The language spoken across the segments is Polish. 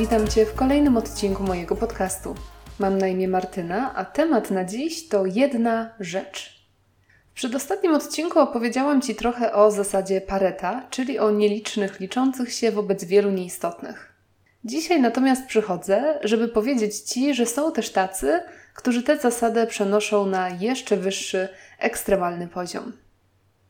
Witam Cię w kolejnym odcinku mojego podcastu. Mam na imię Martyna, a temat na dziś to jedna rzecz. W przedostatnim odcinku opowiedziałam Ci trochę o zasadzie Pareta, czyli o nielicznych liczących się wobec wielu nieistotnych. Dzisiaj natomiast przychodzę, żeby powiedzieć Ci, że są też tacy, którzy tę zasadę przenoszą na jeszcze wyższy, ekstremalny poziom.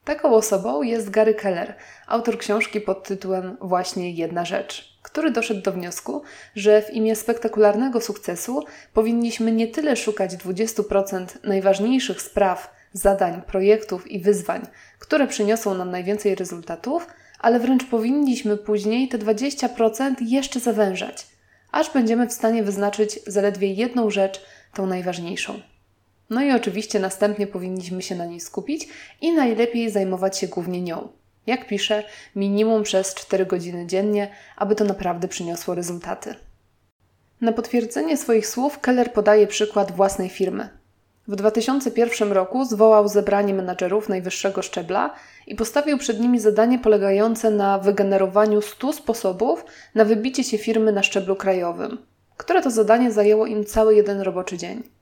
Taką osobą jest Gary Keller, autor książki pod tytułem Właśnie jedna rzecz, który doszedł do wniosku, że w imię spektakularnego sukcesu powinniśmy nie tyle szukać 20% najważniejszych spraw, zadań, projektów i wyzwań, które przyniosą nam najwięcej rezultatów, ale wręcz powinniśmy później te 20% jeszcze zawężać, aż będziemy w stanie wyznaczyć zaledwie jedną rzecz, tą najważniejszą. No i oczywiście następnie powinniśmy się na niej skupić i najlepiej zajmować się głównie nią. Jak piszę, minimum przez 4 godziny dziennie, aby to naprawdę przyniosło rezultaty. Na potwierdzenie swoich słów Keller podaje przykład własnej firmy. W 2001 roku zwołał zebranie menadżerów najwyższego szczebla i postawił przed nimi zadanie polegające na wygenerowaniu 100 sposobów na wybicie się firmy na szczeblu krajowym, które to zadanie zajęło im cały jeden roboczy dzień.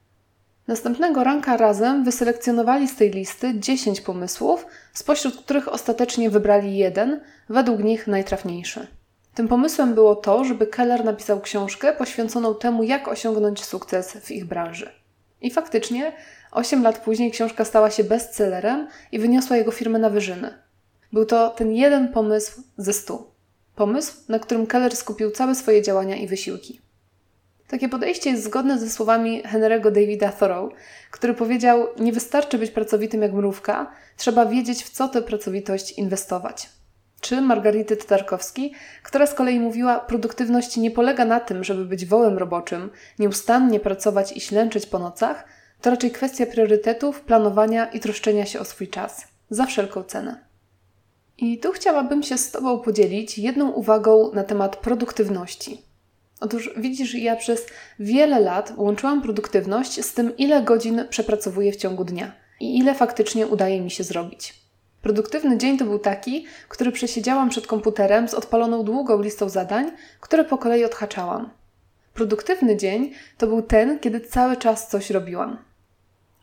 Następnego ranka razem wyselekcjonowali z tej listy 10 pomysłów, spośród których ostatecznie wybrali jeden, według nich najtrafniejszy. Tym pomysłem było to, żeby Keller napisał książkę poświęconą temu, jak osiągnąć sukces w ich branży. I faktycznie, 8 lat później książka stała się bestsellerem i wyniosła jego firmę na wyżyny. Był to ten jeden pomysł ze stu. Pomysł, na którym Keller skupił całe swoje działania i wysiłki. Takie podejście jest zgodne ze słowami Henry'ego Davida Thoreau, który powiedział: Nie wystarczy być pracowitym jak mrówka, trzeba wiedzieć, w co tę pracowitość inwestować. Czy Margarity Tatarkowski, która z kolei mówiła: Produktywność nie polega na tym, żeby być wołem roboczym, nieustannie pracować i ślęczyć po nocach, to raczej kwestia priorytetów, planowania i troszczenia się o swój czas, za wszelką cenę. I tu chciałabym się z Tobą podzielić jedną uwagą na temat produktywności. Otóż widzisz, ja przez wiele lat łączyłam produktywność z tym, ile godzin przepracowuję w ciągu dnia i ile faktycznie udaje mi się zrobić. Produktywny dzień to był taki, który przesiedziałam przed komputerem z odpaloną długą listą zadań, które po kolei odhaczałam. Produktywny dzień to był ten, kiedy cały czas coś robiłam.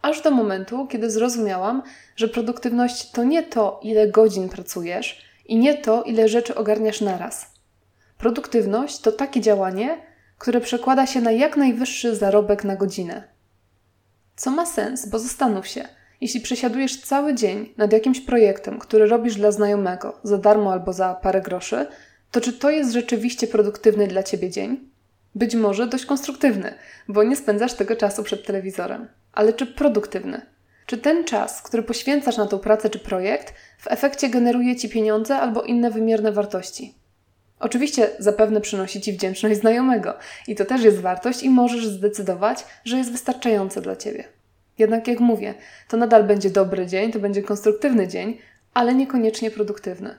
Aż do momentu, kiedy zrozumiałam, że produktywność to nie to, ile godzin pracujesz i nie to, ile rzeczy ogarniasz naraz – Produktywność to takie działanie, które przekłada się na jak najwyższy zarobek na godzinę. Co ma sens, bo zastanów się, jeśli przesiadujesz cały dzień nad jakimś projektem, który robisz dla znajomego za darmo albo za parę groszy, to czy to jest rzeczywiście produktywny dla ciebie dzień? Być może dość konstruktywny, bo nie spędzasz tego czasu przed telewizorem. Ale czy produktywny? Czy ten czas, który poświęcasz na tą pracę czy projekt, w efekcie generuje ci pieniądze albo inne wymierne wartości? Oczywiście zapewne przynosi Ci wdzięczność znajomego i to też jest wartość i możesz zdecydować, że jest wystarczające dla Ciebie. Jednak jak mówię, to nadal będzie dobry dzień, to będzie konstruktywny dzień, ale niekoniecznie produktywny.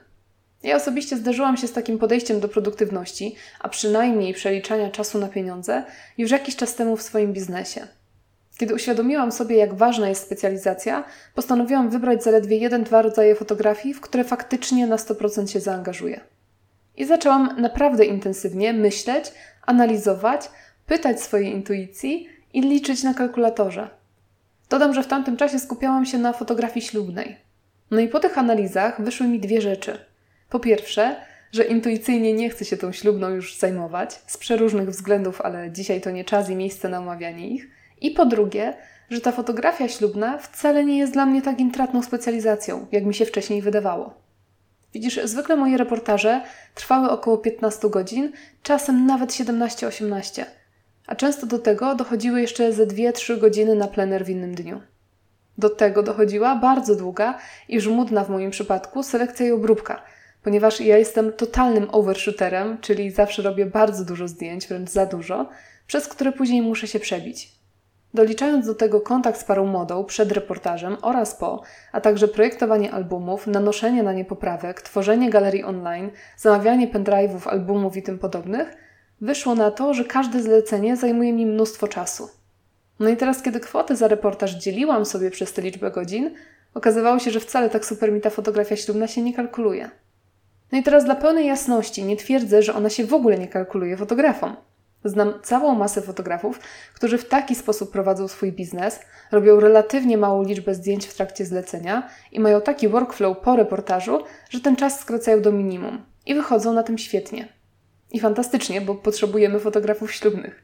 Ja osobiście zdarzyłam się z takim podejściem do produktywności, a przynajmniej przeliczania czasu na pieniądze, już jakiś czas temu w swoim biznesie. Kiedy uświadomiłam sobie, jak ważna jest specjalizacja, postanowiłam wybrać zaledwie jeden-dwa rodzaje fotografii, w które faktycznie na 100% się zaangażuję. I zaczęłam naprawdę intensywnie myśleć, analizować, pytać swojej intuicji i liczyć na kalkulatorze. Dodam, że w tamtym czasie skupiałam się na fotografii ślubnej. No i po tych analizach wyszły mi dwie rzeczy. Po pierwsze, że intuicyjnie nie chcę się tą ślubną już zajmować, z przeróżnych względów, ale dzisiaj to nie czas i miejsce na omawianie ich. I po drugie, że ta fotografia ślubna wcale nie jest dla mnie tak intratną specjalizacją, jak mi się wcześniej wydawało. Widzisz, zwykle moje reportaże trwały około 15 godzin, czasem nawet 17-18, a często do tego dochodziły jeszcze ze 2-3 godziny na plener w innym dniu. Do tego dochodziła bardzo długa i żmudna w moim przypadku selekcja i obróbka, ponieważ ja jestem totalnym overshooterem, czyli zawsze robię bardzo dużo zdjęć, wręcz za dużo, przez które później muszę się przebić. Doliczając do tego kontakt z parą modą przed reportażem oraz po, a także projektowanie albumów, nanoszenie na nie poprawek, tworzenie galerii online, zamawianie pendrive'ów, albumów i tym podobnych, wyszło na to, że każde zlecenie zajmuje mi mnóstwo czasu. No i teraz, kiedy kwotę za reportaż dzieliłam sobie przez tę liczbę godzin, okazywało się, że wcale tak super mi ta fotografia ślubna się nie kalkuluje. No i teraz dla pełnej jasności nie twierdzę, że ona się w ogóle nie kalkuluje fotografom. Znam całą masę fotografów, którzy w taki sposób prowadzą swój biznes, robią relatywnie małą liczbę zdjęć w trakcie zlecenia i mają taki workflow po reportażu, że ten czas skracają do minimum i wychodzą na tym świetnie. I fantastycznie, bo potrzebujemy fotografów ślubnych.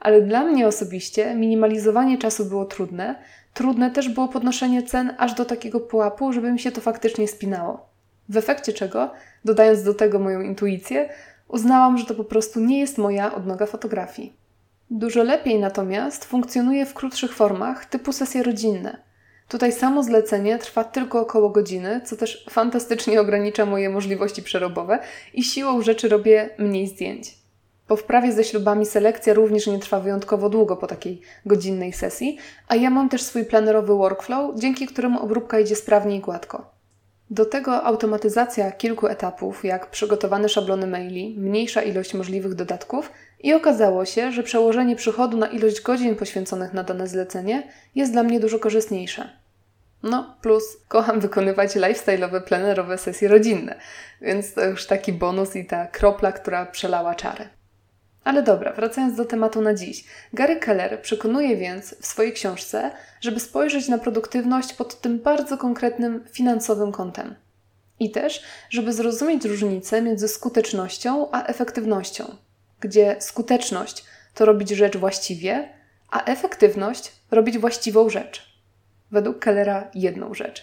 Ale dla mnie osobiście minimalizowanie czasu było trudne. Trudne też było podnoszenie cen aż do takiego pułapu, żeby mi się to faktycznie spinało. W efekcie czego, dodając do tego moją intuicję, uznałam, że to po prostu nie jest moja odnoga fotografii. Dużo lepiej natomiast funkcjonuje w krótszych formach typu sesje rodzinne. Tutaj samo zlecenie trwa tylko około godziny, co też fantastycznie ogranicza moje możliwości przerobowe i siłą rzeczy robię mniej zdjęć. Po wprawie ze ślubami selekcja również nie trwa wyjątkowo długo po takiej godzinnej sesji, a ja mam też swój planerowy workflow, dzięki któremu obróbka idzie sprawnie i gładko. Do tego automatyzacja kilku etapów, jak przygotowane szablony maili, mniejsza ilość możliwych dodatków i okazało się, że przełożenie przychodu na ilość godzin poświęconych na dane zlecenie jest dla mnie dużo korzystniejsze. No, plus kocham wykonywać lifestyle'owe, plenerowe sesje rodzinne, więc to już taki bonus i ta kropla, która przelała czary. Ale dobra, wracając do tematu na dziś. Gary Keller przekonuje więc w swojej książce, żeby spojrzeć na produktywność pod tym bardzo konkretnym finansowym kątem. I też, żeby zrozumieć różnicę między skutecznością a efektywnością, gdzie skuteczność to robić rzecz właściwie, a efektywność robić właściwą rzecz. Według Kellera jedną rzecz.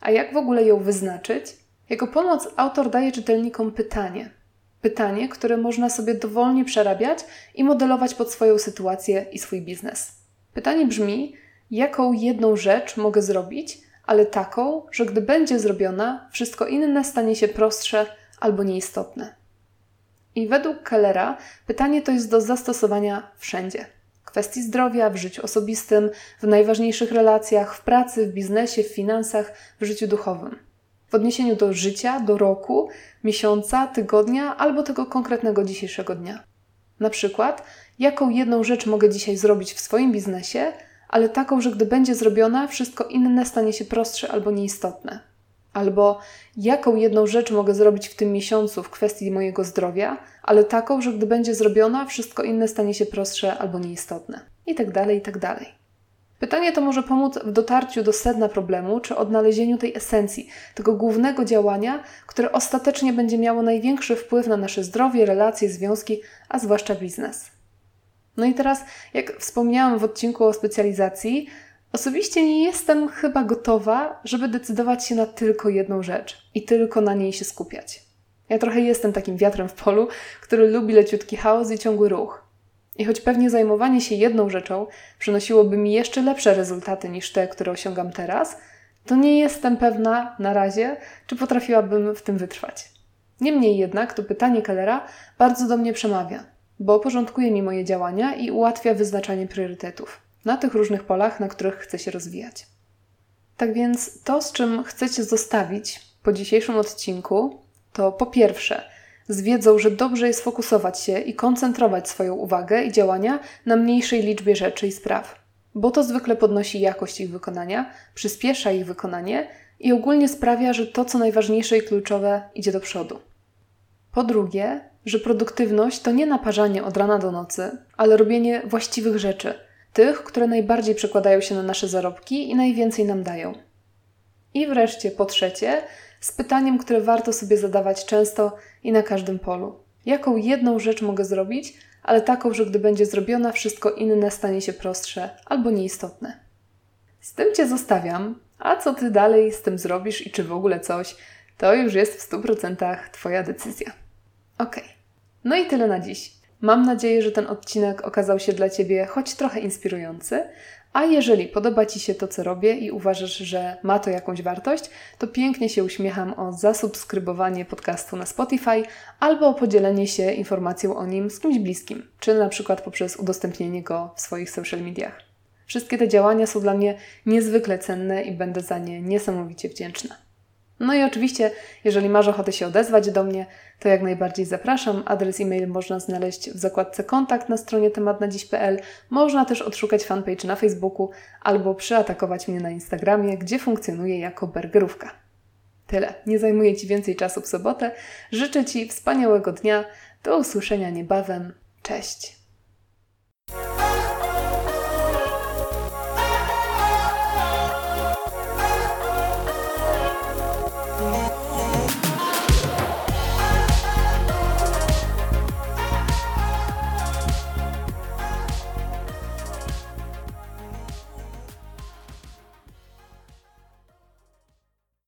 A jak w ogóle ją wyznaczyć? Jako pomoc autor daje czytelnikom pytanie – Pytanie, które można sobie dowolnie przerabiać i modelować pod swoją sytuację i swój biznes. Pytanie brzmi: jaką jedną rzecz mogę zrobić, ale taką, że gdy będzie zrobiona, wszystko inne stanie się prostsze albo nieistotne. I według Kellera pytanie to jest do zastosowania wszędzie. W kwestii zdrowia, w życiu osobistym, w najważniejszych relacjach, w pracy, w biznesie, w finansach, w życiu duchowym w odniesieniu do życia, do roku, miesiąca, tygodnia albo tego konkretnego dzisiejszego dnia. Na przykład, jaką jedną rzecz mogę dzisiaj zrobić w swoim biznesie, ale taką, że gdy będzie zrobiona, wszystko inne stanie się prostsze albo nieistotne. Albo jaką jedną rzecz mogę zrobić w tym miesiącu w kwestii mojego zdrowia, ale taką, że gdy będzie zrobiona, wszystko inne stanie się prostsze albo nieistotne. I tak dalej, i tak dalej. Pytanie to może pomóc w dotarciu do sedna problemu czy odnalezieniu tej esencji, tego głównego działania, które ostatecznie będzie miało największy wpływ na nasze zdrowie, relacje, związki, a zwłaszcza biznes. No i teraz, jak wspomniałam w odcinku o specjalizacji, osobiście nie jestem chyba gotowa, żeby decydować się na tylko jedną rzecz i tylko na niej się skupiać. Ja trochę jestem takim wiatrem w polu, który lubi leciutki chaos i ciągły ruch. I choć pewnie zajmowanie się jedną rzeczą przynosiłoby mi jeszcze lepsze rezultaty niż te, które osiągam teraz, to nie jestem pewna na razie, czy potrafiłabym w tym wytrwać. Niemniej jednak to pytanie Kellera bardzo do mnie przemawia, bo porządkuje mi moje działania i ułatwia wyznaczanie priorytetów na tych różnych polach, na których chcę się rozwijać. Tak więc to, z czym chcecie zostawić po dzisiejszym odcinku, to po pierwsze – z wiedzą, że dobrze jest fokusować się i koncentrować swoją uwagę i działania na mniejszej liczbie rzeczy i spraw, bo to zwykle podnosi jakość ich wykonania, przyspiesza ich wykonanie i ogólnie sprawia, że to, co najważniejsze i kluczowe, idzie do przodu. Po drugie, że produktywność to nie naparzanie od rana do nocy, ale robienie właściwych rzeczy, tych, które najbardziej przekładają się na nasze zarobki i najwięcej nam dają. I wreszcie, po trzecie, z pytaniem, które warto sobie zadawać często i na każdym polu. Jaką jedną rzecz mogę zrobić, ale taką, że gdy będzie zrobiona, wszystko inne stanie się prostsze albo nieistotne. Z tym Cię zostawiam, a co Ty dalej z tym zrobisz i czy w ogóle coś, to już jest w 100% Twoja decyzja. Ok. No i tyle na dziś. Mam nadzieję, że ten odcinek okazał się dla Ciebie choć trochę inspirujący, a jeżeli podoba Ci się to, co robię i uważasz, że ma to jakąś wartość, to pięknie się uśmiecham o zasubskrybowanie podcastu na Spotify albo o podzielenie się informacją o nim z kimś bliskim, czy na przykład poprzez udostępnienie go w swoich social mediach. Wszystkie te działania są dla mnie niezwykle cenne i będę za nie niesamowicie wdzięczna. No i oczywiście, jeżeli masz ochotę się odezwać do mnie, to jak najbardziej zapraszam. Adres e-mail można znaleźć w zakładce kontakt na stronie tematnadziś.pl. Można też odszukać fanpage na Facebooku albo przyatakować mnie na Instagramie, gdzie funkcjonuję jako burgerówka. Tyle. Nie zajmuję Ci więcej czasu w sobotę. Życzę Ci wspaniałego dnia. Do usłyszenia niebawem. Cześć.